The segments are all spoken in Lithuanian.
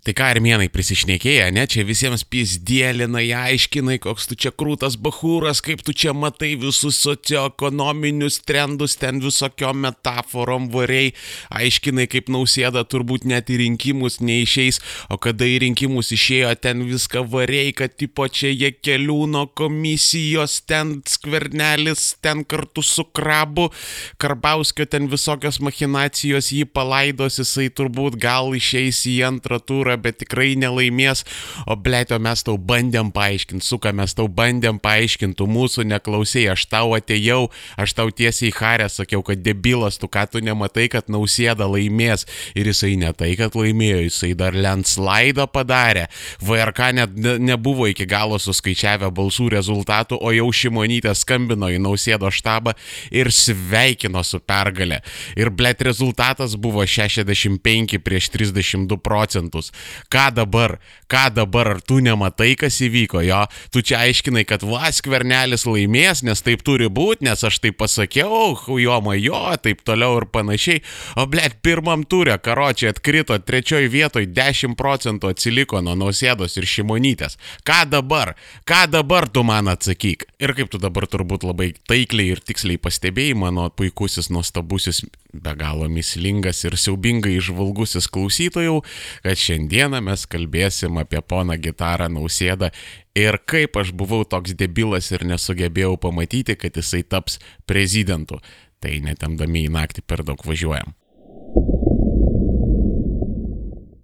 Tai ką armėnai prisišnekėję, ne, čia visiems pizdėlinai, aiškinai, koks tu čia krūtas bahūras, kaip tu čia matai visus socioekonominius trendus, ten visokio metaforom variai, aiškinai, kaip nausėda turbūt net į rinkimus neišeis, o kada į rinkimus išėjo, ten viską variai, kad tipo čia jie keliūno komisijos, ten skvernelis, ten kartu su krabu, Karbauskio ten visokios machinacijos jį palaidos, jisai turbūt gal išeis į antrą turą eurą, bet tikrai nelaimės. O blėtio mes tau bandėm paaiškinti, suka mes tau bandėm paaiškinti, tu mūsų neklausėjai, aš tau atėjau, aš tau tiesiai į harę sakiau, kad debilas, tu ką tu nematai, kad nausėda laimės. Ir jisai ne tai, kad laimėjo, jisai dar landslaidą padarė. VRK net ne, nebuvo iki galo suskaičiavę balsų rezultatų, o jau Šimonytė skambino į nausėdo štabą ir sveikino su pergalė. Ir blėt rezultatas buvo 65 prieš 32 procentus. Ką dabar, ką dabar, ar tu nematai, kas įvyko, jo, tu čia aiškinai, kad Vaskvernelis laimės, nes taip turi būti, nes aš taip pasakiau, jo majo, taip toliau ir panašiai. O blėt, pirmam turė karočiai atkrito, trečioji vietoje 10 procentų atsiliko nuo nausėdos ir šimonytės. Ką dabar, ką dabar tu man atsakyk? Ir kaip tu dabar turbūt labai taikliai ir tiksliai pastebėjai, mano puikusis, nuostabusis, be galo mislingas ir siaubingai išvalgusis klausytojų, kad šiandieną mes kalbėsim apie poną gitarą nausėdą ir kaip aš buvau toks debilas ir nesugebėjau pamatyti, kad jisai taps prezidentu. Tai netemdami į naktį per daug važiuojam.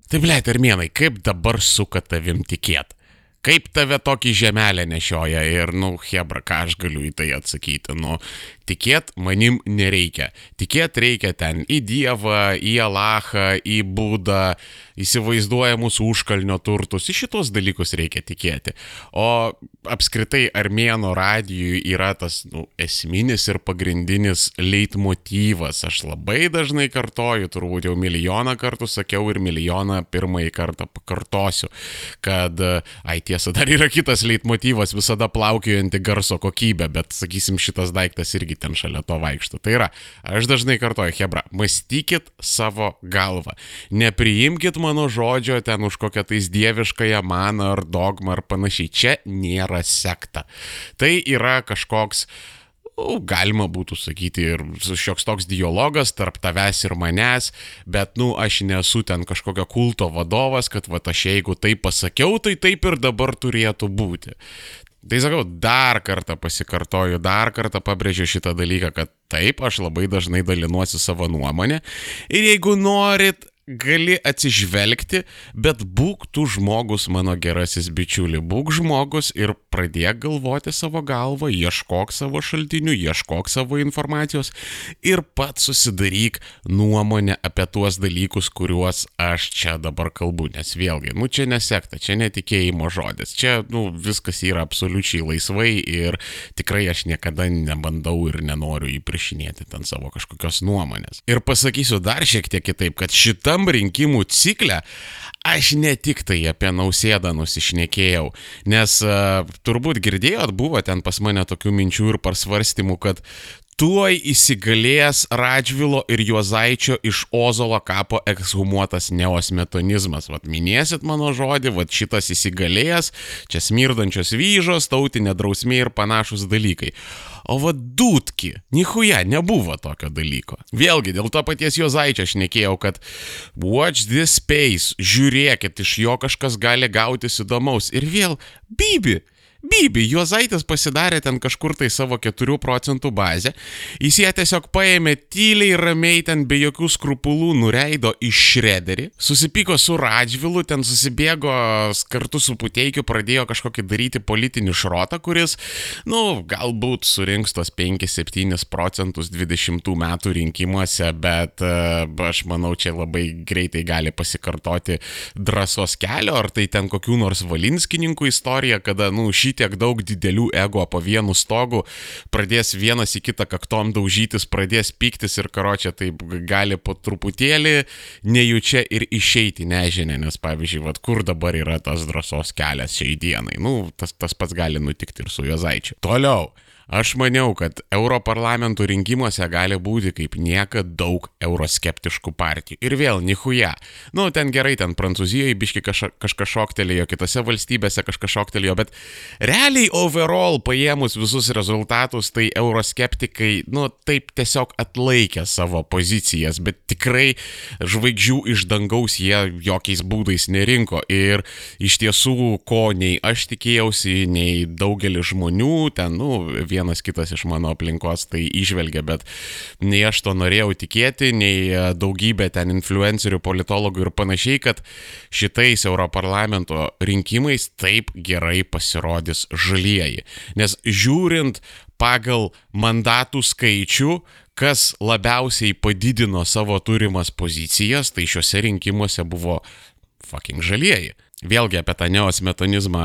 Tai blėt, armėnai, kaip dabar suka tavim tikėt? Kaip tave tokį žemelę nešioja ir, nu, Hebra, ką aš galiu į tai atsakyti? Nu, tikėt manim nereikia. Tikėt reikia ten į Dievą, į Alachą, į Būdą, įsivaizduojamus užkalnio turtus. Į šitos dalykus reikia tikėti. O apskritai Armėno radijui yra tas nu, esminis ir pagrindinis leitmotyvas. Aš labai dažnai kartoju, turbūt jau milijoną kartų sakiau ir milijoną pirmąjį kartą pakartosiu, kad, ai tiesa, dar yra kitas leitmotyvas, visada plaukiojanti garso kokybė, bet sakysim, šitas daiktas irgi irgi ten šalia to vaikšto. Tai yra, aš dažnai kartoju, Hebra, mąstykit savo galvą. Nepriimkit mano žodžio ten už kokią tais dieviškąją maną ar dogmą ar panašiai. Čia nėra sekta. Tai yra kažkoks nu, galima būtų sakyti ir šioks toks dialogas tarp tavęs ir manęs, bet, nu, aš nesu ten kažkokio kulto vadovas, kad va aš jeigu tai pasakiau, tai taip ir dabar turėtų būti. Tai sakau, dar kartą pasikartoju, dar kartą pabrėžiu šitą dalyką, kad taip, aš labai dažnai dalinuosi savo nuomonę. Ir jeigu norit gali atsižvelgti, bet būk tu žmogus, mano gerasis bičiuli, būk žmogus ir pradėk galvoti savo galvą, ieškok savo šaltinių, ieškok savo informacijos ir pats susidaryk nuomonę apie tuos dalykus, kuriuos aš čia dabar kalbu, nes vėlgi, nu čia nesekta, čia netikėjimo žodis, čia, nu, viskas yra absoliučiai laisvai ir tikrai aš niekada nebandau ir nenoriu įprišinėti ten savo kažkokios nuomonės. Ir pasakysiu dar šiek tiek kitaip, kad šita šitam rinkimų cikle aš ne tik tai apie nausėdą nusišnekėjau, nes uh, turbūt girdėjot, buvo ten pas mane tokių minčių ir pasvarstymų, kad tuoj įsigalės Radžvilo ir Juozaičio iš Ozolo kapo ekshumuotas neosmetonizmas. Vat minėsit mano žodį, vat šitas įsigalėjęs, čia smirdančios vyžos, tautinė drausmė ir panašus dalykai. O vad dūtki, nihuja, nebuvo tokio dalyko. Vėlgi, dėl to paties Jozaičio aš nekėjau, kad watch this space, žiūrėkit, iš jo kažkas gali gautis įdomaus. Ir vėl, Bibi, Bibi, Juozaitis pasidarė ten kažkur tai savo 4 procentų bazę, jis ją tiesiog paėmė tyliai, ramiai, ten be jokių skrupulų nureido į šrederį, susipyko su Radžvilu, ten susibėgo kartu su Puteikiu, pradėjo kažkokį daryti politinį šrotą, kuris, nu, galbūt surinks tos 5-7 procentus 20 metų rinkimuose, bet uh, aš manau, čia labai greitai gali pasikartoti drąsos kelio, ar tai ten kokių nors valinskininkų istorija, kada, nu, šį šitiek daug didelių ego po vienu stogu, pradės vienas į kitą kaktom daužytis, pradės piktis ir karočią taip gali po truputėlį nejučia ir išeiti nežinia, nes pavyzdžiui, vad kur dabar yra tas drąsos kelias šiai dienai. Nu, tas, tas pats gali nutikti ir su Jozaičiu. Toliau. Aš maniau, kad Europarlamentų rinkimuose gali būti kaip niekada daug euroskeptiškų partijų. Ir vėl, nihuja. Nu, ten gerai, ten Prancūzijoje biški kažka, kažkas šoktelėjo, kitose valstybėse kažkas šoktelėjo, bet realiai overall paėmus visus rezultatus, tai euroskeptikai, nu, taip tiesiog atlaikė savo pozicijas, bet tikrai žvaigždžių iš dangaus jie jokiais būdais nerinko. Ir iš tiesų, ko nei aš tikėjausi, nei daugelis žmonių, ten, nu, vienas kitas iš mano aplinkos tai išvelgia, bet nei aš to norėjau tikėti, nei e, daugybė ten influencerių, politologų ir panašiai, kad šitais Europarlamento rinkimais taip gerai pasirodys žalieji. Nes žiūrint pagal mandatų skaičių, kas labiausiai padidino savo turimas pozicijas, tai šiuose rinkimuose buvo fucking žalieji. Vėlgi apie tą neosmetonizmą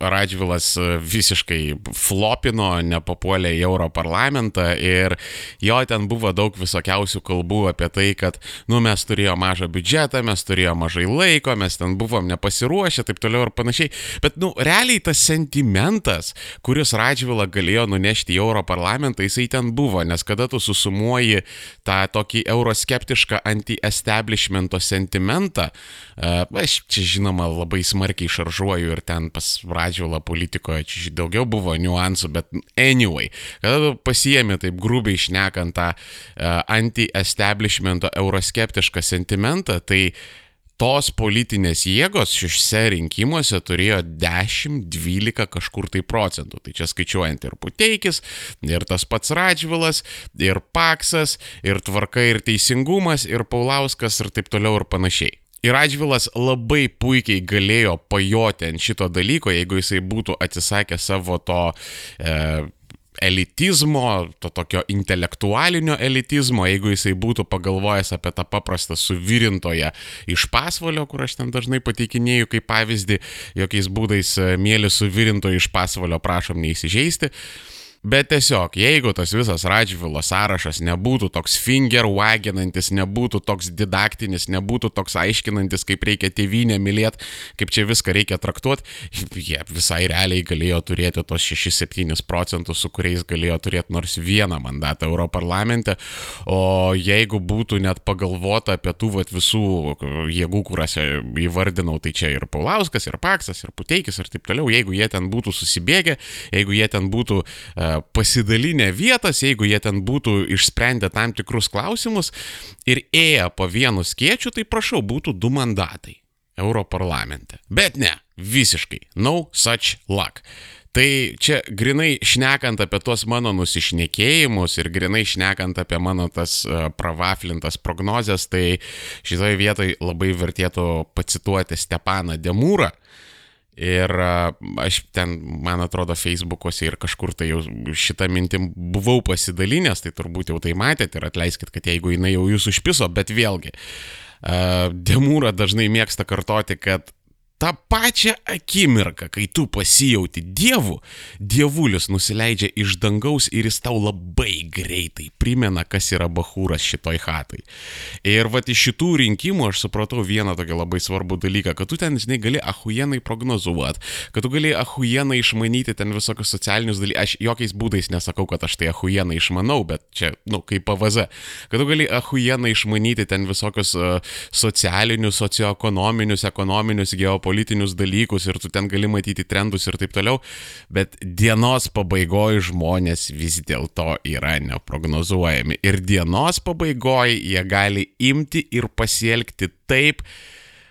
Radžvilas visiškai flopino, nepapuolė į Europarlamentą ir jo ten buvo daug visokiausių kalbų apie tai, kad, nu, mes turėjome mažą biudžetą, mes turėjome mažai laiko, mes ten buvom nepasiruošę, taip toliau ir panašiai. Bet, nu, realiai tas sentimentas, kuris Radžvilą galėjo nunešti į Europarlamentą, jisai ten buvo, nes kada tu susumuoji tą tokį euroskeptišką anti-establishmento sentimentą, aš čia žinoma, žinoma, labai smarkiai šaržuoju ir ten pas Radžiulą politikoje daugiau buvo niuansų, bet anyway, kada pasiemi taip grubiai išnekant tą uh, anti-establishmento euroskeptišką sentimentą, tai tos politinės jėgos šiuose rinkimuose turėjo 10-12 kažkur tai procentų. Tai čia skaičiuojant ir Puteikis, ir tas pats Radžvilas, ir Paksas, ir Tvarka ir Teisingumas, ir Paulauskas ir taip toliau ir panašiai. Ir Radžvilas labai puikiai galėjo pajoti ant šito dalyko, jeigu jisai būtų atsisakęs savo to e, elitizmo, to tokio intelektualinio elitizmo, jeigu jisai būtų pagalvojęs apie tą paprastą suvirintoją iš pasvalio, kur aš ten dažnai pateikinėjau kaip pavyzdį, jokiais būdais e, mėly suvirintojo iš pasvalio prašom neįsižeisti. Bet tiesiog, jeigu tas visas Radžvilo sąrašas nebūtų toks finger waginantis, nebūtų toks didaktinis, nebūtų toks aiškinantis, kaip reikia tėvynę mylėti, kaip čia viską reikia traktuoti, jie visai realiai galėjo turėti tos 6-7 procentus, su kuriais galėjo turėti nors vieną mandatą Europarlamente, o jeigu būtų net pagalvota apie tų vat, visų jėgų, kurias įvardinau, tai čia ir Paulauskas, ir Paksas, ir Puteikis, ir taip toliau, jeigu jie ten būtų susibėgę, jeigu jie ten būtų uh, pasidalinę vietas, jeigu jie ten būtų išsprendę tam tikrus klausimus ir ėję po vienu skiečiu, tai prašau, būtų du mandatai Europarlamente. Bet ne, visiškai, no such luck. Tai čia grinai šnekant apie tuos mano nusišnekėjimus ir grinai šnekant apie mano tas pravaflintas prognozes, tai šitoje vietoje labai vertėtų pacituoti Stepaną Demūrą, Ir aš ten, man atrodo, Facebook'ose ir kažkur tai jau šitą mintim buvau pasidalinęs, tai turbūt jau tai matėte ir atleiskit, kad jeigu jinai jau jūs užpiso, bet vėlgi, Demūra dažnai mėgsta kartoti, kad tą pačią akimirką, kai tu pasijauti Dievu, Dievulis nusileidžia iš dangaus ir jis tau labai greitai primena, kas yra bahūras šitoj hatai. Ir va iš šitų rinkimų aš supratau vieną tokį labai svarbų dalyką, kad tu ten, žinai, gali ahujenai prognozuoti, kad tu gali ahujenai išmanyti ten visokius socialinius dalykus. Aš jokiais būdais nesakau, kad aš tai ahujenai išmanau, bet čia, nu, kaip PVZ. Kad tu gali ahujenai išmanyti ten visokius uh, socialinius, socioekonominius, ekonominius, geopolitinius politinius dalykus ir tu ten gali matyti trendus ir taip toliau, bet dienos pabaigoje žmonės vis dėlto yra neprognozuojami. Ir dienos pabaigoje jie gali imti ir pasielgti taip,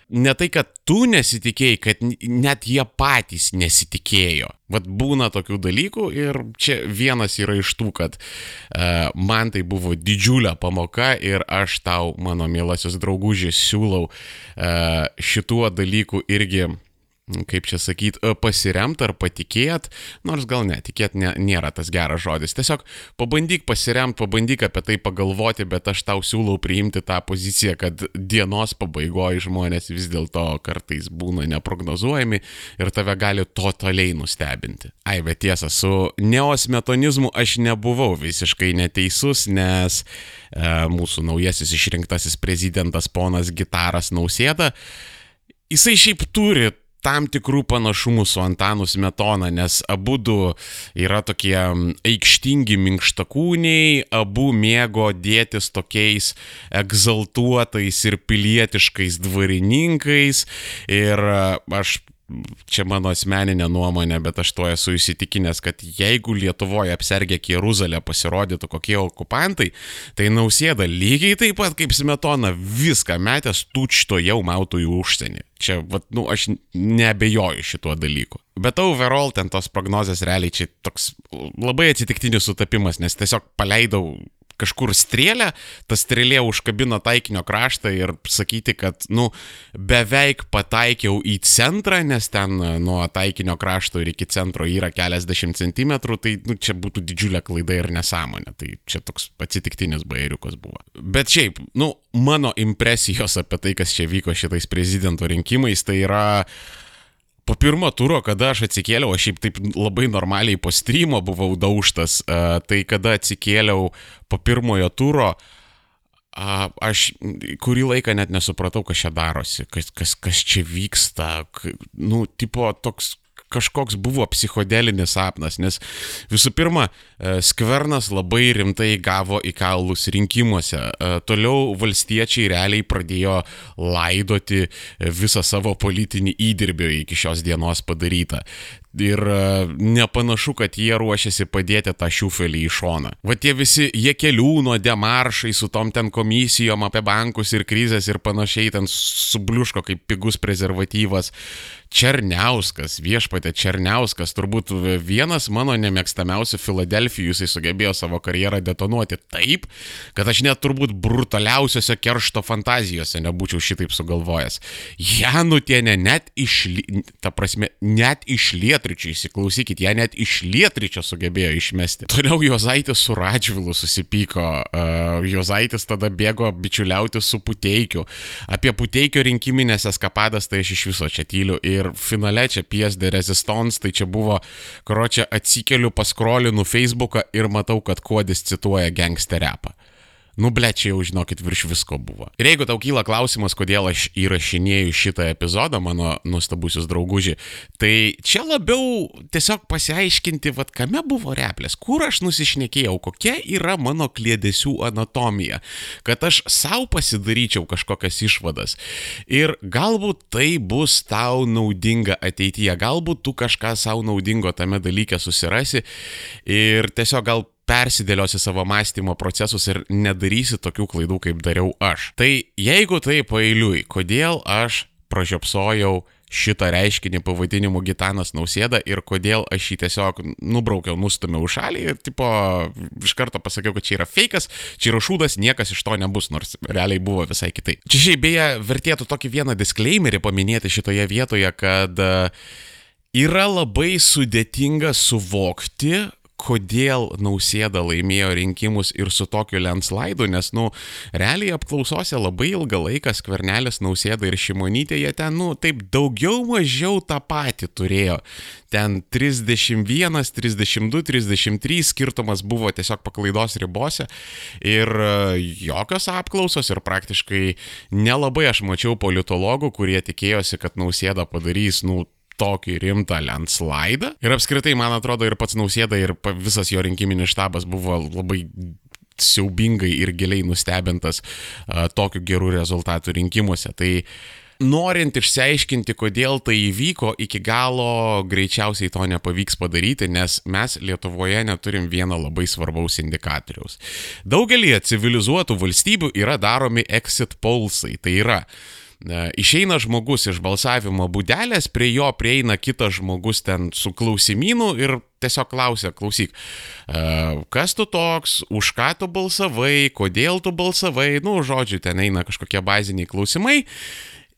ne tai, kad tu nesitikėjai, kad net jie patys nesitikėjo. Vat būna tokių dalykų ir čia vienas yra iš tų, kad uh, man tai buvo didžiulė pamoka ir aš tau, mano mielasis draugužės, siūlau uh, šituo dalyku irgi kaip čia sakyt, e, pasiremt ar patikėt, nors gal ne, tikėt ne, nėra tas geras žodis. Tiesiog pabandyk pasiremt, pabandyk apie tai pagalvoti, bet aš tau siūlau priimti tą poziciją, kad dienos pabaigoje žmonės vis dėlto kartais būna neprognozuojami ir tave gali totaliai nustebinti. Ai, bet tiesa, su neosmetonizmu aš nebuvau visiškai neteisus, nes e, mūsų naujasis išrinktasis prezidentas ponas Gitaras Nausėda, jisai šiaip turi tam tikrų panašumų su Antanu Smetona, nes abu du yra tokie aikštingi minkštakūniai, abu mėgo dėtis tokiais egzaltuotais ir pilietiškais dvarininkais. Ir aš čia mano asmeninė nuomonė, bet aš to esu įsitikinęs, kad jeigu Lietuvoje apsergę Jeruzalę pasirodytų kokie okupantai, tai nausėda lygiai taip pat kaip Smetona viską metęs tučto jau mautų į užsienį. Čia, vat, nu, aš nebejoju šituo dalyku. Bet overall ten tos prognozės realiai čia toks labai atsitiktinis sutapimas, nes tiesiog paleidau kažkur strėlę, ta strėlė užkabino taikinio kraštą ir sakyti, kad, nu, beveik pataikiau į centrą, nes ten nuo taikinio krašto ir iki centro yra keliasdešimt centimetrų, tai, nu, čia būtų didžiulė klaida ir nesąmonė. Tai čia toks atsitiktinis bairiukas buvo. Bet šiaip, nu, mano impresijos apie tai, kas čia vyko šitais prezidento rinkimais, tai yra po pirmo turo, kada aš atsikėliau, aš šiaip taip labai normaliai po streamo buvau daužtas, uh, tai kada atsikėliau po pirmojo turo, aš kurį laiką net nesupratau, kas čia darosi, kas, kas, kas čia vyksta, nu, tipo toks kažkoks buvo psichodelinis sapnas, nes visų pirma, e, Skvernas labai rimtai gavo į kaulus rinkimuose. E, toliau valstiečiai realiai pradėjo laidoti visą savo politinį įdirbį iki šios dienos padarytą. Ir e, nepanašu, kad jie ruošiasi padėti tą šiufelį į šoną. Va tie visi jie keliūno demaršai su tom ten komisijom apie bankus ir krizės ir panašiai ten subliuško kaip pigus prezervatyvas. Černiauskas, viešpatė Černiauskas, turbūt vienas mano nemėgstamiausių Filadelfijų, jisai sugebėjo savo karjerą detonuoti taip, kad aš net turbūt brutaliausiose keršto fantazijose nebūčiau šitaip sugalvojęs. Janutienė net iš, ta prasme, net iš lietričio, įsiklausykit, ją net iš lietričio sugebėjo išmesti. Toliau Jozaitis su Radžvilu susipyko, uh, Jozaitis tada bėgo bičiuliauti su Puteikiu. Apie Puteikio rinkiminės eskapadas tai aš iš viso čia tyliu. Ir ir finale čia Pies de Resistance, tai čia buvo, karo čia atsikeliu, paskrolinu Facebooką ir matau, kad Kuodis cituoja gangster repą. Nu, ble, čia jau žinokit, virš visko buvo. Ir jeigu tau kyla klausimas, kodėl aš įrašinėjau šitą epizodą, mano nuostabusius drauguži, tai čia labiau tiesiog pasiaiškinti, vad kame buvo replės, kur aš nusišnekėjau, kokia yra mano klėdesių anatomija, kad aš savo pasidaryčiau kažkokias išvadas. Ir galbūt tai bus tau naudinga ateityje, galbūt tu kažką savo naudingo tame dalyke susirasi ir tiesiog gal persidėliosi savo mąstymo procesus ir nedarysi tokių klaidų, kaip dariau aš. Tai jeigu tai pailiui, kodėl aš pražiopsojau šitą reiškinį pavadinimu Gitanas Nausėda ir kodėl aš jį tiesiog nubraukiau, nustumiau šalį ir tipo iš karto pasakiau, kad čia yra fejkas, čia yra šūdas, niekas iš to nebus, nors realiai buvo visai kitai. Čia šiaip beje vertėtų tokį vieną disclaimerį paminėti šitoje vietoje, kad yra labai sudėtinga suvokti, kodėl Nausėda laimėjo rinkimus ir su tokiu landslaidu, nes, nu, realiai apklausose labai ilgą laiką skvernelis Nausėda ir Šimonytė, jie ten, nu, taip daugiau mažiau tą patį turėjo. Ten 31, 32, 33 skirtumas buvo tiesiog paklaidos ribose ir e, jokios apklausos ir praktiškai nelabai aš mačiau politologų, kurie tikėjosi, kad Nausėda padarys, nu, tokį rimtą landslaidą. Ir apskritai, man atrodo, ir pats Nausėda, ir visas jo rinkiminis štabas buvo labai siaubingai ir giliai nustebintas uh, tokiu gerų rezultatų rinkimuose. Tai norint išsiaiškinti, kodėl tai įvyko, iki galo greičiausiai to nepavyks padaryti, nes mes Lietuvoje neturim vieno labai svarbaus indikatoriaus. Daugelį civilizuotų valstybių yra daromi exit polsai. Tai yra Išeina žmogus iš balsavimo būdelės, prie jo prieina kitas žmogus ten su klausimynu ir tiesiog klausia, klausyk, kas tu toks, už ką tu balsavai, kodėl tu balsavai, nu, žodžiu, ten eina kažkokie baziniai klausimai.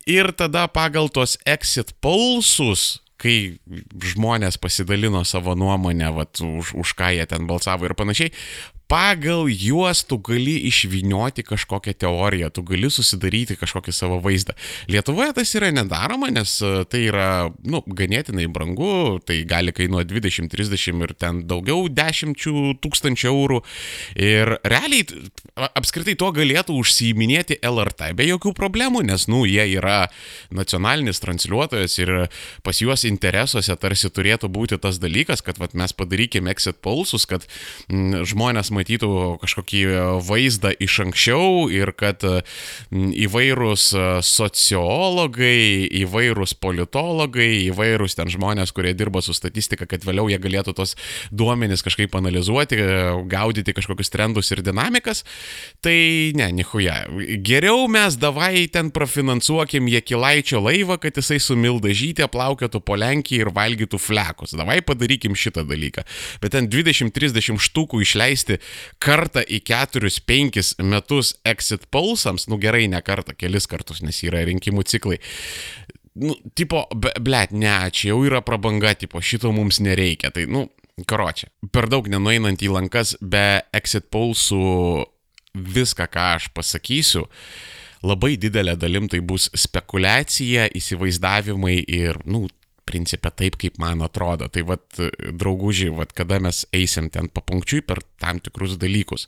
Ir tada pagal tos exit pulsus, kai žmonės pasidalino savo nuomonę, vat, už, už ką jie ten balsavo ir panašiai, pagal juos tu gali išvinioti kažkokią teoriją, tu gali susidaryti kažkokį savo vaizdą. Lietuvoje tas yra nedaroma, nes e, tai yra, nu, ganėtinai brangu, tai gali kainuoti 20, 30 ir ten daugiau dešimčių tūkstančių eurų. Ir realiai apskritai tuo galėtų užsiiminėti LRT be jokių problemų, nes, nu, jie yra nacionalinis transliuotojas ir pas juos interesuose tarsi turėtų būti tas dalykas, kad vat, mes padarykime exit pulsus, kad m, žmonės matytų kažkokį vaizdą iš anksčiau ir kad įvairūs sociologai, įvairūs politologai, įvairūs ten žmonės, kurie dirba su statistika, kad vėliau jie galėtų tos duomenys kažkaip analizuoti, gaudyti kažkokius trendus ir dinamikas, tai ne, nihuja. Geriau mes davai ten prafinansuokim Jekilaičio laivą, kad jisai su Mildažytė plaukėtų po Lenkiją ir valgytų flekus. Davai padarykim šitą dalyką. Bet ten 20-30 štukų išleisti kartą į 4-5 metus exit pulsams, nu gerai, ne kartą, kelis kartus, nes yra rinkimų ciklai. Nu, tipo, blėt, ne, čia jau yra prabanga, tipo, šito mums nereikia. Tai, nu, karočią. Per daug nenueinant į lankas, be exit pulsų viską, ką aš pasakysiu, labai didelė dalim tai bus spekulacija, įsivaizdavimai ir, nu, principė taip, kaip man atrodo. Tai vad, draugužiai, vad, kada mes eisim ten papunkčiui per tam tikrus dalykus.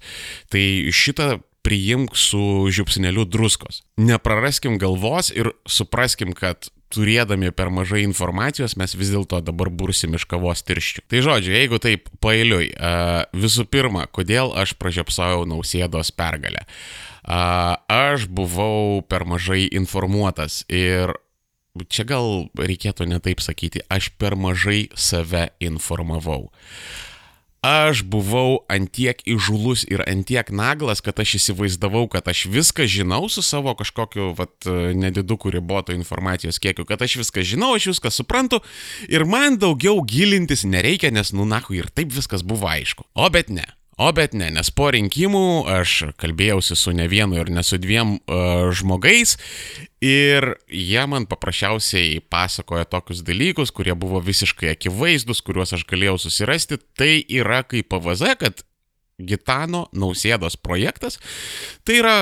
Tai šitą priimk su žiupsneliu druskos. Nepraraskim galvos ir supraskim, kad turėdami per mažai informacijos mes vis dėlto dabar bursim iš kavos tirščių. Tai žodžiu, jeigu taip pailiui, visų pirma, kodėl aš pražiopsojau nausėdos pergalę. Aš buvau per mažai informuotas ir čia gal reikėtų ne taip sakyti, aš per mažai save informavau. Aš buvau antiek įžulus ir antiek naglas, kad aš įsivaizdavau, kad aš viską žinau su savo kažkokiu, vat, nediduku riboto informacijos kiekiu, kad aš viską žinau, aš viską suprantu ir man daugiau gilintis nereikia, nes, nu, nahu, ir taip viskas buvo aišku. O bet ne. O bet ne, nes po rinkimų aš kalbėjausi su ne vienu ir ne su dviem uh, žmogais ir jie man paprasčiausiai pasakoja tokius dalykus, kurie buvo visiškai akivaizdus, kuriuos aš galėjau susirasti. Tai yra kaip PVZ, kad Gitano nausėdos projektas. Tai yra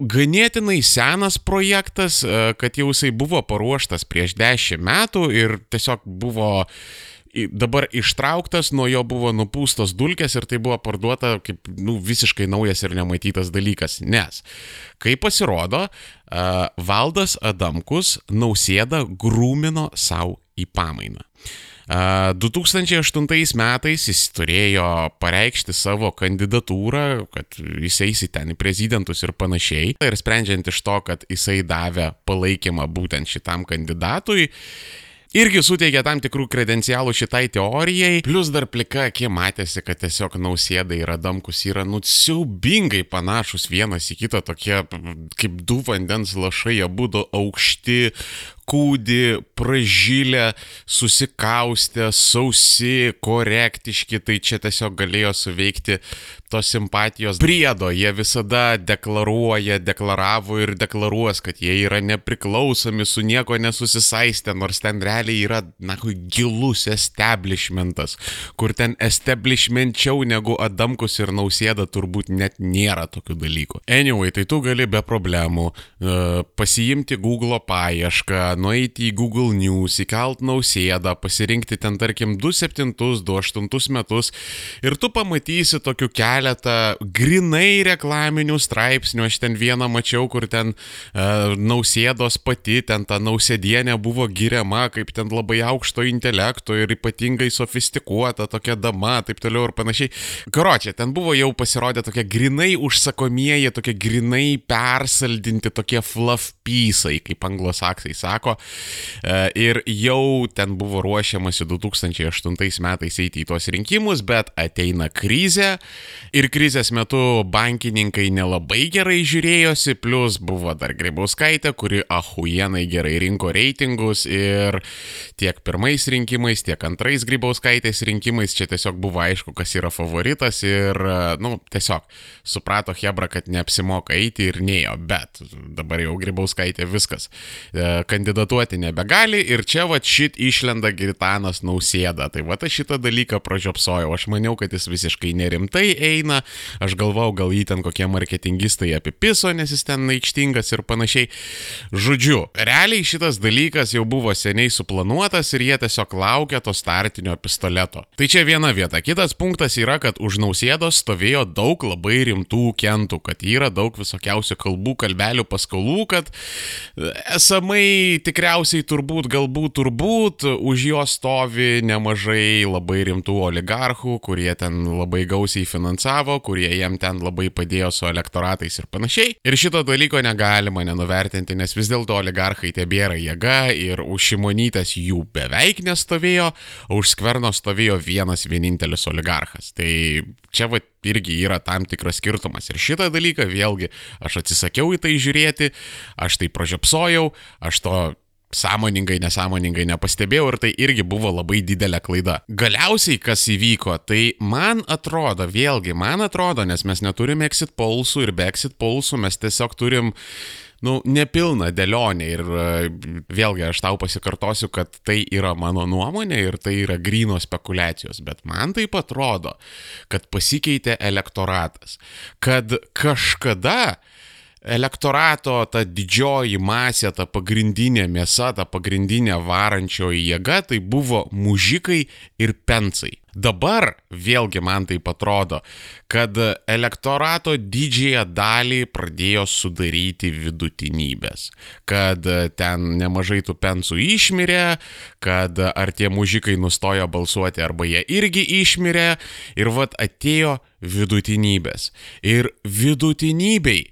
ganėtinai senas projektas, kad jau jisai buvo paruoštas prieš dešimt metų ir tiesiog buvo dabar ištrauktas, nuo jo buvo nupūstos dulkės ir tai buvo parduota kaip nu, visiškai naujas ir nematytas dalykas. Nes, kaip pasirodo, uh, Valdas Adamkus nausėda grūmino savo į pamainą. 2008 metais jis turėjo pareikšti savo kandidatūrą, kad jis eisi ten į prezidentus ir panašiai. Ir sprendžiant iš to, kad jisai davė palaikymą būtent šitam kandidatui, irgi suteikia tam tikrų kredencialų šitai teorijai, plus dar plika akė matėsi, kad tiesiog nausėda ir Adamkus yra nu siaubingai panašus vienas į kitą, tokie kaip du vandens lašai, abu aukšti, kūdi, pražylę, susikaustę, sausi, korektiški, tai čia tiesiog galėjo suveikti tos simpatijos priedo. Jie visada deklaruoja, deklaravo ir deklaruos, kad jie yra nepriklausomi, su nieko nesusisaistę, nors ten realiai yra, na, gilus establishmentas, kur ten establishmentčiau negu Adamkus ir Nausėda turbūt net nėra tokių dalykų. Anyway, tai tu gali be problemų uh, pasiimti Google paiešką, nueiti į Google News, įkalt nausėdą, pasirinkti ten tarkim 27-28 metus ir tu pamatysi tokių keletą grinai reklaminių straipsnių, aš ten vieną mačiau, kur ten uh, nausėdos pati, ten ta nausėdienė buvo giriama kaip ten labai aukšto intelekto ir ypatingai sofistikuota tokia dama, taip toliau ir panašiai. Karočią, ten buvo jau pasirodę tokie grinai užsakomieji, tokie grinai persaldinti, tokie fluff pysai, kaip anglosaksai sako, vyko e, ir jau ten buvo ruošiamasi 2008 metais eiti į tuos rinkimus, bet ateina krizė. Ir krizės metu bankininkai nelabai gerai žiūrėjosi, plus buvo dar Grybauskaitė, kuri ahujenai gerai rinko reitingus ir tiek pirmais rinkimais, tiek antrais Grybauskaitės rinkimais. Čia tiesiog buvo aišku, kas yra favoritas ir, nu, tiesiog suprato Hebra, kad neapsimoka eiti ir neėjo, bet dabar jau Grybauskaitė viskas. E, Kandidatas kandidatuoti nebegali ir čia va šit išlenda Gitanas nausėda. Tai va aš šitą dalyką pražiopsojau, aš maniau, kad jis visiškai nerimtai eina, aš galvau, gal jį ten kokie marketingistai apipiso, nes jis ten aikštingas ir panašiai. Žodžiu, realiai šitas dalykas jau buvo seniai suplanuotas ir jie tiesiog laukia to startinio pistoleto. Tai čia viena vieta. Kitas punktas yra, kad už nausėdos stovėjo daug labai rimtų kentų, kad yra daug visokiausių kalbų, kalbelių, paskolų, kad esamai tikriausiai turbūt, galbūt, turbūt už jo stovi nemažai labai rimtų oligarchų, kurie ten labai gausiai finansavo, kurie jam ten labai padėjo su elektoratais ir panašiai. Ir šito dalyko negalima nenuvertinti, nes vis dėlto oligarchai tebėra jėga ir už šimonytės jų beveik nestovėjo, o už skverno stovėjo vienas vienintelis oligarchas. Tai čia va irgi yra tam tikras skirtumas. Ir šitą dalyką vėlgi aš atsisakiau į tai žiūrėti, aš tai pražiopsojau, aš to sąmoningai, nesąmoningai nepastebėjau ir tai irgi buvo labai didelė klaida. Galiausiai, kas įvyko, tai man atrodo, vėlgi, man atrodo, nes mes neturime exit polsų ir be exit polsų mes tiesiog turim nu, nepilna dėlionė ir vėlgi aš tau pasikartosiu, kad tai yra mano nuomonė ir tai yra grino spekulacijos, bet man taip atrodo, kad pasikeitė elektoratas, kad kažkada elektorato ta didžioji masė, ta pagrindinė mėsa, ta pagrindinė varančioji jėga, tai buvo mužikai ir pensai. Dabar vėlgi man tai atrodo, kad elektorato didžiąją dalį pradėjo sudaryti vidutinybės, kad ten nemažai tų pensų išmirė, kad ar tie mužikai nustojo balsuoti, arba jie irgi išmirė ir vad atėjo vidutinybės. Ir vidutinybei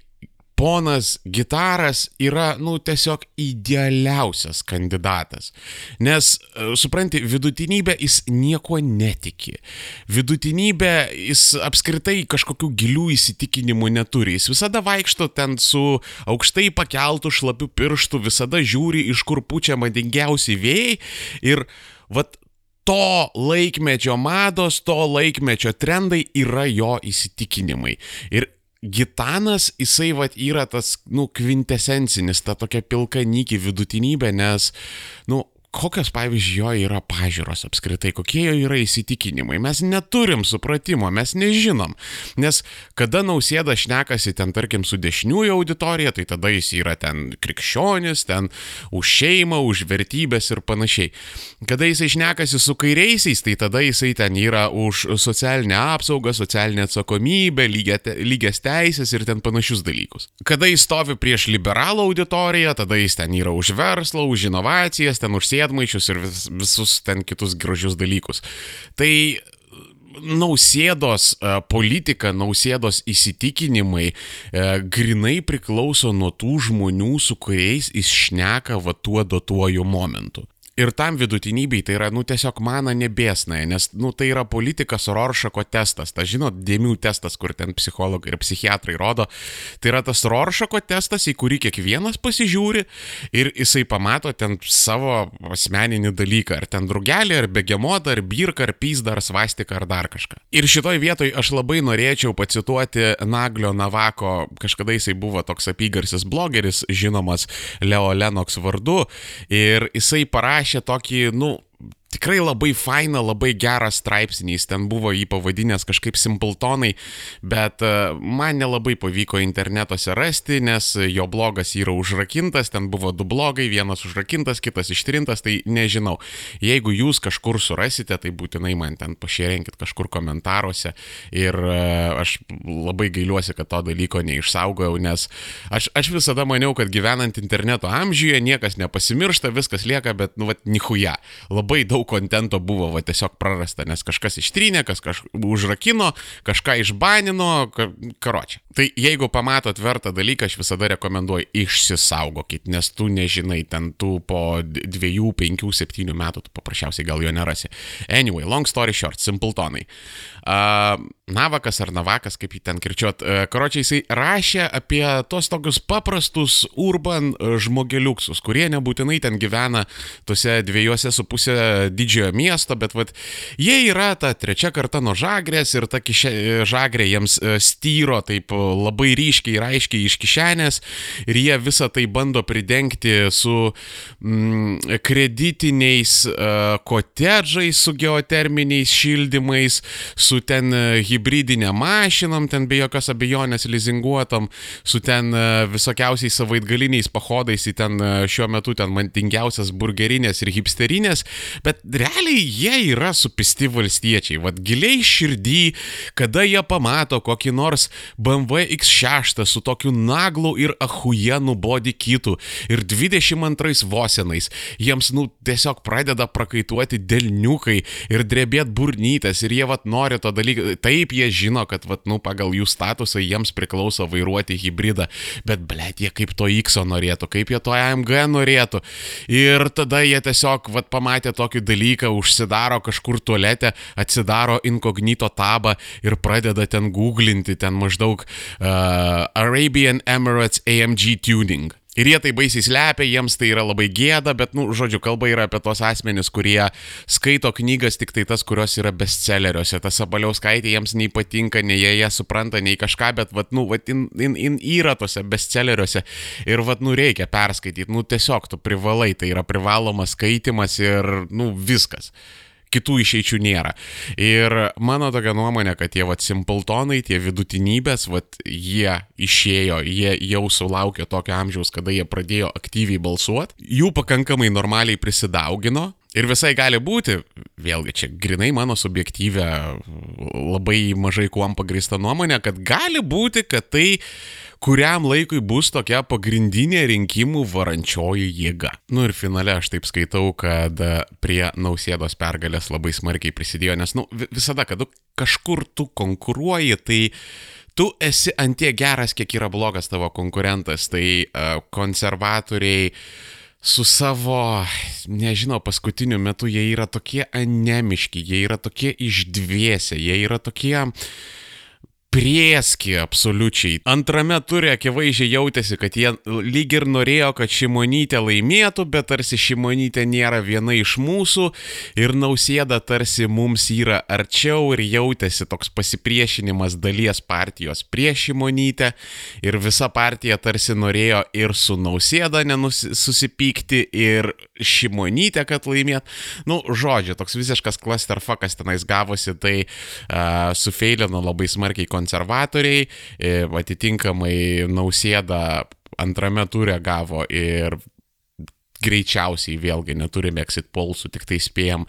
ponas Gitaras yra, nu, tiesiog idealiausias kandidatas. Nes, e, supranti, vidutinybė jis nieko netiki. Vidutinybė jis apskritai kažkokių gilių įsitikinimų neturi. Jis visada vaikšto ten su aukštai pakeltų šlapių pirštų, visada žiūri, iš kur pučia madingiausi vėjai. Ir, vat, to laikmečio mados, to laikmečio trendai yra jo įsitikinimai. Ir Gitanas, jisai vat yra tas, nu, kvintesencinis, ta tokia pilka nyki vidutinybė, nes, nu, kokios, pavyzdžiui, jo yra pažiūros apskritai, kokie jo yra įsitikinimai. Mes neturim supratimo, mes nežinom. Nes kada nausėda šnekasi ten, tarkim, su dešiniųjų auditorija, tai tada jis yra ten krikščionis, ten už šeimą, už vertybės ir panašiai. Kada jisai šnekasi su kairiaisiais, tai tada jisai ten yra už socialinę apsaugą, socialinę atsakomybę, lygias teisės ir ten panašius dalykus. Kada jis stovi prieš liberalų auditoriją, tada jis ten yra už verslą, už inovacijas, ten už sėkmę sėdmaišius ir vis, visus ten kitus gražius dalykus. Tai nausėdos politika, nausėdos įsitikinimai e, grinai priklauso nuo tų žmonių, su kuriais jis šneka va tuo duotuoju momentu. Ir tam vidutinybei tai yra, nu, tiesiog mana nebėsnai, nes, nu, tai yra politikas Roršako testas. Ta, žinot, dėmių testas, kur ten psichologai ir psichiatrai rodo. Tai yra tas Roršako testas, į kurį kiekvienas pasižiūri ir jisai pamato ten savo asmeninį dalyką. Ar ten drugelį, ar begemotą, ar birką, ar pyzdą, ar svastiką, ar dar kažką. Ir šitoj vietoj aš labai norėčiau pacituoti Naglio Navako, kažkada jisai buvo toks apygarsis blogeris, žinomas Leo Lenox vardu. Ir jisai parašė parašė tokį, nu, tikrai labai fainą, labai gerą straipsnį, jis ten buvo jį pavadinęs kažkaip Simpletonai, bet e, man nelabai pavyko internetuose rasti, nes jo blogas yra užrakintas, ten buvo du blogai, vienas užrakintas, kitas ištrintas, tai nežinau. Jeigu jūs kažkur surasite, tai būtinai man ten pašėrinkit kažkur komentaruose ir e, aš labai gailiuosi, kad to dalyko neišsaugojau, nes aš, aš visada maniau, kad gyvenant interneto amžiuje niekas nepasimiršta, viskas lieka, bet, nu, vad, nihuja. Labai daug daug kontento buvo va, tiesiog prarasta, nes kažkas ištrynė, kas kažką užrakino, kažką išbanino, ka, karočią. Tai jeigu pamatot vertą dalyką, aš visada rekomenduoju išsisaugokit, nes tu nežinai, ten tu po 2, 5, 7 metų tu paprasčiausiai gal jo nerasi. Anyway, long story short, simpletonai. Uh, Navakas ar Navakas, kaip jį ten kirčiuot, uh, karočiai jisai rašė apie tos tokius paprastus urban žmogeliuksus, kurie nebūtinai ten gyvena tuose dviejose su pusė didžiojo miesto, bet vat, jie yra ta trečia karta nuo žagrės ir ta kišė, žagrė jiems e, styro taip labai ryškiai ir aiškiai iš kišenės ir jie visą tai bando pridengti su mm, kreditiniais uh, kotedžais, su geoterminiais šildymais, su ten hybridinė mašinom, ten be jokios abejonės lizinguotom, su ten visokiausiais savaitgaliniais pahodais į ten šiuo metu ten mantingiausias burgerinės ir hipsterinės, bet realiai jie yra supisti valstiečiai. Vat giliai širdį, kada jie pamato kokį nors BMW X6 su tokiu naglu ir ahujenu body kitu ir 22 vosenais, jiems, nu, tiesiog pradeda prakaituoti delniukai ir drebėt burnytės ir jie, vat, nori to dalyko. Taip, jie žino, kad, vat, nu, pagal jų statusą jiems priklauso vairuoti hybridą, bet, blėt, jie kaip to X norėtų, kaip jie to AMG norėtų. Ir tada jie tiesiog, vad, pamatė tokį dalyką, užsidaro kažkur tualete, atsidaro inkognito tabą ir pradeda ten googlinti, ten maždaug uh, Arabian Emirates AMG tuning. Ir jie tai baisiai slepia, jiems tai yra labai gėda, bet, nu, žodžiu, kalba yra apie tos asmenis, kurie skaito knygas tik tai tas, kurios yra bestselleriuose. Tas Sabaliauskaitė jiems nei patinka, nei jie ją supranta, nei kažką, bet, vat, nu, vat, in, in, in yra tose bestselleriuose. Ir, vat, nu, reikia perskaityti, nu, tiesiog tu privalai, tai yra privalomas skaitimas ir, nu, viskas kitų išeičių nėra. Ir mano tokia nuomonė, kad tie vat simpletonai, tie vidutinybės, vat jie išėjo, jie jau sulaukė tokio amžiaus, kada jie pradėjo aktyviai balsuoti, jų pakankamai normaliai prisidaugino. Ir visai gali būti, vėlgi čia grinai mano subjektyvę, labai mažai kuom pagrįsta nuomonė, kad gali būti, kad tai kuriam laikui bus tokia pagrindinė rinkimų varančioji jėga. Nu ir finale aš taip skaitau, kad e, prie nausėdos pergalės labai smarkiai prisidėjo, nes, nu, visada, kad kažkur tu konkuruoji, tai tu esi antie geras, kiek yra blogas tavo konkurentas, tai uh, konservatoriai su savo, nežinau, paskutiniu metu jie yra tokie anemiški, jie yra tokie išdviesę, jie yra tokie... Uh, prieski absoliučiai. Antrame turė akivaizdžiai jautėsi, kad jie lyg ir norėjo, kad Šimonytė laimėtų, bet tarsi Šimonytė nėra viena iš mūsų ir nausėda tarsi mums yra arčiau ir jautėsi toks pasipriešinimas dalies partijos prieš Šimonytę ir visa partija tarsi norėjo ir su nausėda nesusipykti ir Šimonytę, kad laimėt. Nu, žodžiu, toks visiškas clusterfuckas tenais gavosi, tai uh, sufeilino labai smarkiai konservatoriai, e, atitinkamai nausėda antrame turė gavo ir greičiausiai, vėlgi neturime exit polsų, tik tai spėjom,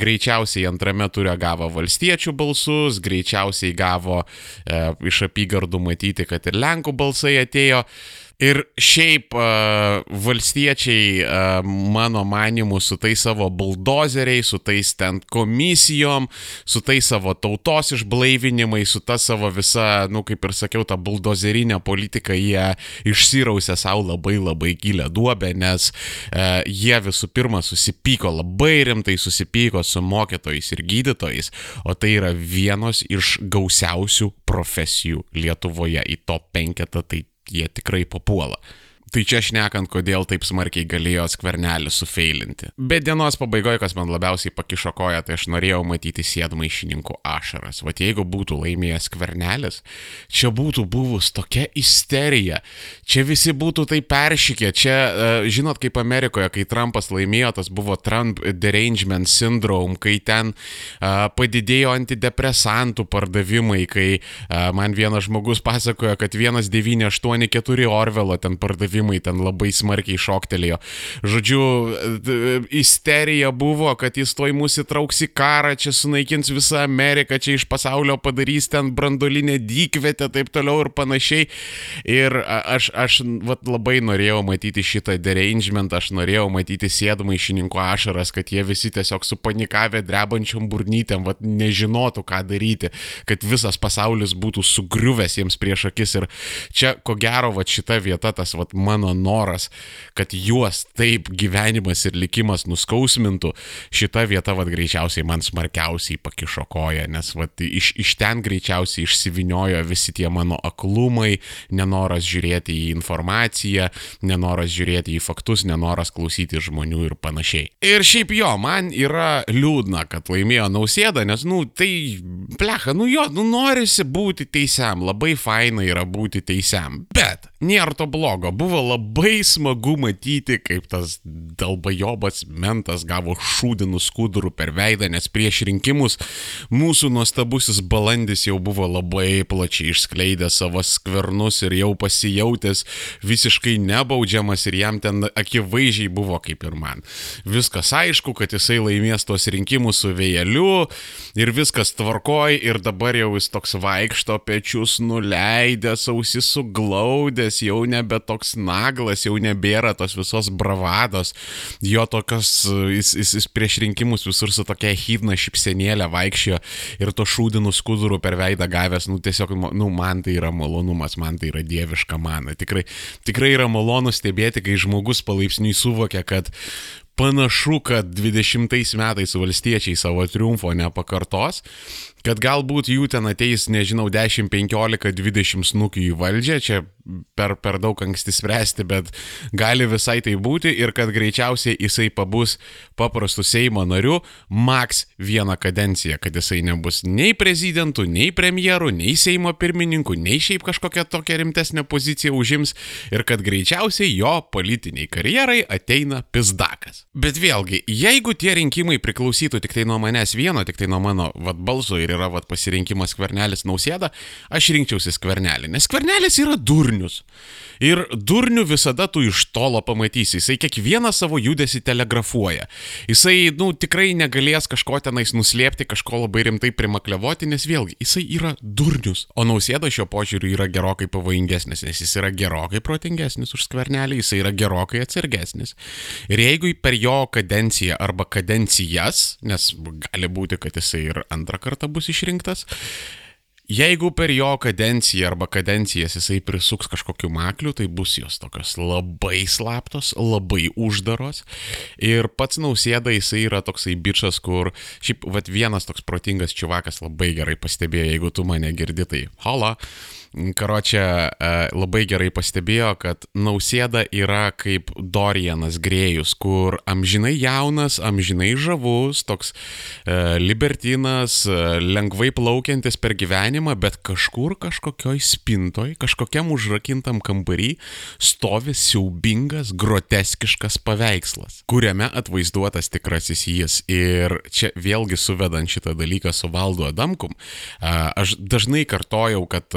greičiausiai antrame turė gavo valstiečių balsus, greičiausiai gavo e, iš apygardų matyti, kad ir Lenkų balsai atėjo. E, Ir šiaip uh, valstiečiai, uh, mano manimu, su tais savo buldozeriais, su tais ten komisijom, su tais savo tautos išblaivinimais, su ta savo visa, nu kaip ir sakiau, ta buldozerinė politika, jie išsirausia savo labai labai gilę duobę, nes uh, jie visų pirma susipyko, labai rimtai susipyko su mokytojais ir gydytojais, o tai yra vienos iš gausiausių profesijų Lietuvoje. Į top penketą, tai jie tikrai papuola. Tai čia šnekant, kodėl taip smarkiai galėjo skvernelį sufeilinti. Bet dienos pabaigoje, kas man labiausiai pakišo koją, tai aš norėjau matyti sėdmaišininkų ašaras. Vat jeigu būtų laimėjęs skvernelis, čia būtų buvus tokia isterija, čia visi būtų tai peršykė, čia, uh, žinot, kaip Amerikoje, kai Trumpas laimėjo, tas buvo Trump derangement syndrome, kai ten uh, padidėjo antidepresantų pardavimai, kai uh, man vienas žmogus pasakojo, kad 1984 Orvelo ten pardavimai pardavimai ten labai smarkiai šoktelėjo. Žodžiu, isterija buvo, kad jis toj mūsų įtrauks į karą, čia sunaikins visą Ameriką, čia iš pasaulio padarys ten brandolinę dykvietę, taip toliau ir panašiai. Ir aš, aš vat, labai norėjau matyti šitą derangement, aš norėjau matyti sėdmaišininko ašaras, kad jie visi tiesiog supanikavę drebančiom burnytėm, vat, nežinotų, ką daryti, kad visas pasaulis būtų sugriuvęs jiems prieš akis. Ir čia, ko gero, vat, šita vieta, tas vat, man mano noras, kad juos taip gyvenimas ir likimas nuskausmintų, šita vieta vad greičiausiai man smarkiausiai pakišo koją, nes vad iš, iš ten greičiausiai išsiviniojo visi tie mano aklumai, nenoras žiūrėti į informaciją, nenoras žiūrėti į faktus, nenoras klausyti žmonių ir panašiai. Ir šiaip jo, man yra liūdna, kad laimėjo nausėda, nes, nu, tai, plecha, nu jo, nu norisi būti teisiam, labai faina yra būti teisiam. Bet nėra to blogo, buvo labai smagu matyti, kaip tas dalbajobas mentas gavo šūdinų skudurų per veidą, nes prieš rinkimus mūsų nuostabusis balandis jau buvo labai plačiai išskleidęs savo skvernus ir jau pasijautęs visiškai nebaudžiamas ir jam ten akivaizdžiai buvo kaip ir man. Viskas aišku, kad jisai laimės tuos rinkimus su vėjeliu ir viskas tvarkoj ir dabar jau jis toks vaikšto pečius nuleidęs, ausis suglaudęs, jau nebe toks naglas, jau nebėra tos visos bravados, jo tokios, jis, jis, jis prieš rinkimus visur su tokia hydna šipsenėlė vaikščiojo ir to šūdinų skudurų per veidą gavęs, nu tiesiog, nu man tai yra malonumas, man tai yra dieviška mana. Tikrai, tikrai yra malonu stebėti, kai žmogus palaipsniui suvokia, kad panašu, kad 20 metais valstiečiai savo triumfo nepakartos, kad galbūt jų ten ateis, nežinau, 10, 15, 20 snukių į valdžią, čia per, per daug anksti spręsti, bet gali visai tai būti ir kad greičiausiai jisai pabus paprastų Seimo narių maks vieną kadenciją, kad jisai nebus nei prezidentų, nei premjerų, nei Seimo pirmininkų, nei šiaip kažkokią tokią rimtesnę poziciją užims ir kad greičiausiai jo politiniai karjerai ateina pizdakas. Bet vėlgi, jeigu tie rinkimai priklausytų tik tai nuo manęs vieno, tik tai nuo mano vad balso ir yra vat, pasirinkimas skvernelis nausėda, aš rinkčiausi skvernelį, nes skvernelis yra durnius. Ir durnių visada tu iš tolo pamatysi, jisai kiekvieną savo judesi telegrafuoja. Jisai, nu, tikrai negalės kažko tenais nuslėpti, kažko labai rimtai primaklevoti, nes vėlgi, jisai yra durnius. O nausėda šio požiūriu yra gerokai pavojingesnis, nes jis yra gerokai protingesnis už skvernelį, jisai yra gerokai atsargesnis. Ir jeigu per jo kadenciją arba kadencijas, nes gali būti, kad jisai ir antrą kartą bus išrinktas, Jeigu per jo kadenciją arba kadencijas jisai prisuks kažkokiu makliu, tai bus jos tokios labai slaptos, labai uždaros. Ir pats nausėda jisai yra toksai bičias, kur šiaip, vad vienas toks protingas čiuvakas labai gerai pastebėjo, jeigu tu mane girdi, tai hola. Karočią labai gerai pastebėjo, kad nausėda yra kaip Dorianas Grėjus, kur amžinai jaunas, amžinai žavus, toks e, libertinas, e, lengvai plaukiantis per gyvenimą, bet kažkur kažkokioj spintoj, kažkokiam užrakintam kambarį stovi siaubingas, groteskiškas paveikslas, kuriame atvaizduotas tikrasis jis. Ir čia vėlgi suvedant šitą dalyką su valdu Adamkum, aš dažnai kartojau, kad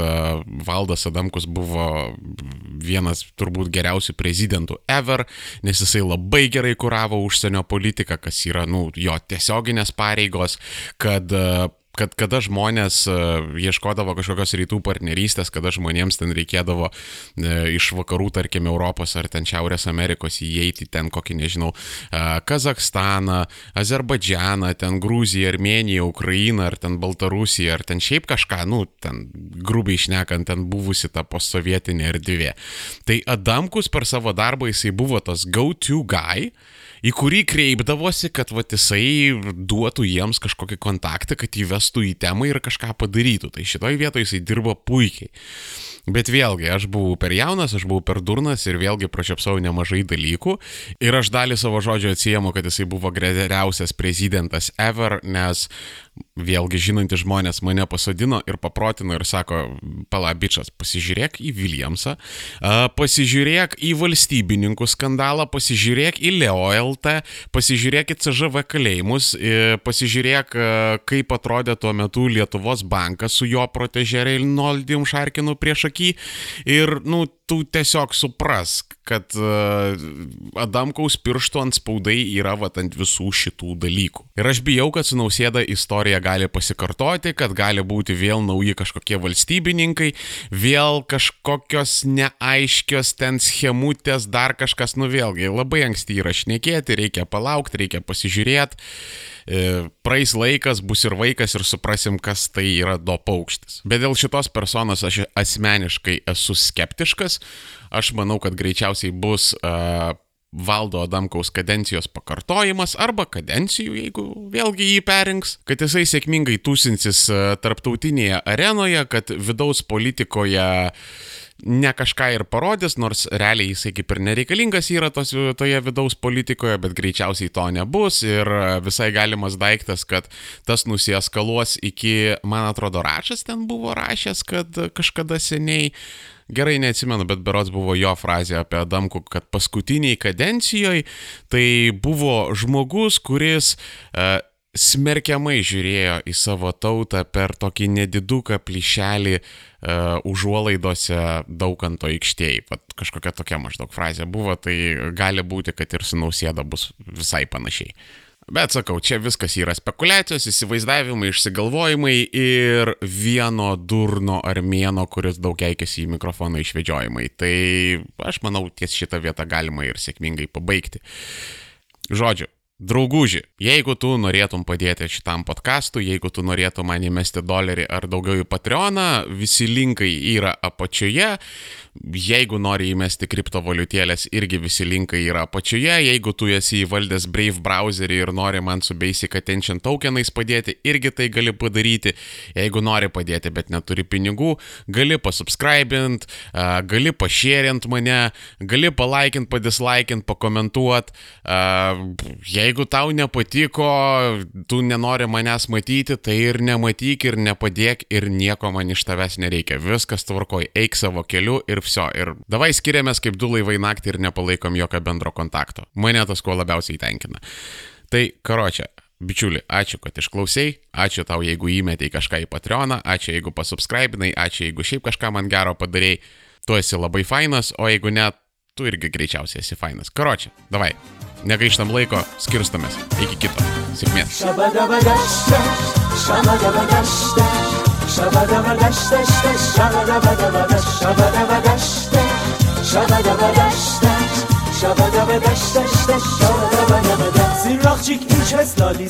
Valdas Adamkus buvo vienas turbūt geriausių prezidentų ever, nes jisai labai gerai kuravo užsienio politiką, kas yra, nu, jo tiesioginės pareigos, kad kad kada žmonės e, ieškodavo kažkokios rytų partnerystės, kada žmonėms ten reikėdavo e, iš vakarų, tarkim, Europos ar ten Šiaurės Amerikos įeiti ten kokį, nežinau, e, Kazakstaną, Azerbaidžianą, ten Gruziją, Armeniją, Ukrainą ar ten Baltarusiją ar ten šiaip kažką, nu, ten grubiai išnekant, ten buvusi ta postsovietinė erdvė. Tai Adamkus per savo darbą jisai buvo tas go-to guy, į kurį kreipdavosi, kad va jisai duotų jiems kažkokį kontaktą, kad įvestų į temą ir kažką padarytų. Tai šitoj vietoje jisai dirbo puikiai. Bet vėlgi, aš buvau per jaunas, aš buvau per durnas ir vėlgi pračiapsau nemažai dalykų. Ir aš dalį savo žodžio atsijėmu, kad jisai buvo geriausias prezidentas ever, nes vėlgi žinantys žmonės mane pasodino ir paprotino ir sako, palabičias, pasižiūrėk į Williamsą, pasižiūrėk į valstybininkų skandalą, pasižiūrėk į LeoLT, pasižiūrėk į CŽV kalėjimus, pasižiūrėk, kaip atrodė tuo metu Lietuvos bankas su jo protežerė Ilnoldijum Šarkinu prieš akį. Ir, nu, tu tiesiog suprask, kad uh, Adamkaus pirštų ant spaudai yra vat ant visų šitų dalykų. Ir aš bijau, kad su nausėda istorija gali pasikartoti, kad gali būti vėl nauji kažkokie valstybininkai, vėl kažkokios neaiškios ten schemutės, dar kažkas, nu vėlgi, labai anksti yra šnekėti, reikia palaukti, reikia pasižiūrėti. E, praeis laikas, bus ir vaikas ir suprasim, kas tai yra do paukštis. Bet dėl šitos personos aš asmeniškai esu skeptiškas. Aš manau, kad greičiausiai bus uh, Valdo Adamkaus kadencijos pakartojimas arba kadencijų, jeigu vėlgi jį perinks, kad jisai sėkmingai tūsinsis tarptautinėje arenoje, kad vidaus politikoje ne kažką ir parodys, nors realiai jisai kaip ir nereikalingas yra tos, toje vidaus politikoje, bet greičiausiai to nebus. Ir visai galimas daiktas, kad tas nusieskaluos iki, man atrodo, rašas ten buvo rašęs, kad kažkada seniai gerai neatsimenu, bet berots buvo jo frazė apie Adamku, kad paskutiniai kadencijoje tai buvo žmogus, kuris uh, smerkiamai žiūrėjo į savo tautą per tokį nediduką plyšelį uh, užuolaidose daukanto aikštėje. Kažkokia tokia maždaug frazė buvo, tai gali būti, kad ir su nausėda bus visai panašiai. Bet sakau, čia viskas yra spekulacijos, įsivaizdavimai, išsigalvojimai ir vieno durno armėno, kuris daug keikėsi į mikrofoną išvedžiojimai. Tai aš manau, ties šitą vietą galima ir sėkmingai pabaigti. Žodžiu, Drauguži, jeigu tu norėtum padėti šitam podkastui, jeigu tu norėtum man įmesti dolerį ar daugiau į Patreoną, visi linkai yra apačioje. Jeigu nori įmesti kriptovaliutėlės, irgi visi linkai yra apačioje. Jeigu tu esi įvaldęs Brave browserį ir nori man su Basic Attention tokenais padėti, irgi tai gali padaryti. Jeigu nori padėti, bet neturi pinigų, gali pasubscribint, gali pašėrint mane, gali palaikint, padislaikint, pakomentuot. Jei jeigu tau nepatiko, tu nenori manęs matyti, tai ir nematyk, ir nepadėk, ir nieko man iš tavęs nereikia. Viskas tvarkoj, eik savo keliu ir viso. Ir davai skiriamės kaip du laivai naktį ir nepalaikom jokio bendro kontakto. Mane tas kuo labiausiai tenkina. Tai karočią. Bičiuli, ačiū, kad išklausai, ačiū tau, jeigu įmetei kažką į Patreoną, ačiū, jeigu pasubscribinai, ačiū, jeigu šiaip kažką man gero padarėjai, tu esi labai fainas, o jeigu ne, tu irgi greičiausiai esi fainas. Karočią, davai, negaištam laiko, skirstamės. Iki kito. Sėkmės. شبدا و دشتش شبدا و شبدا و شبدا و دشتش شبدا و دشتش شبدا و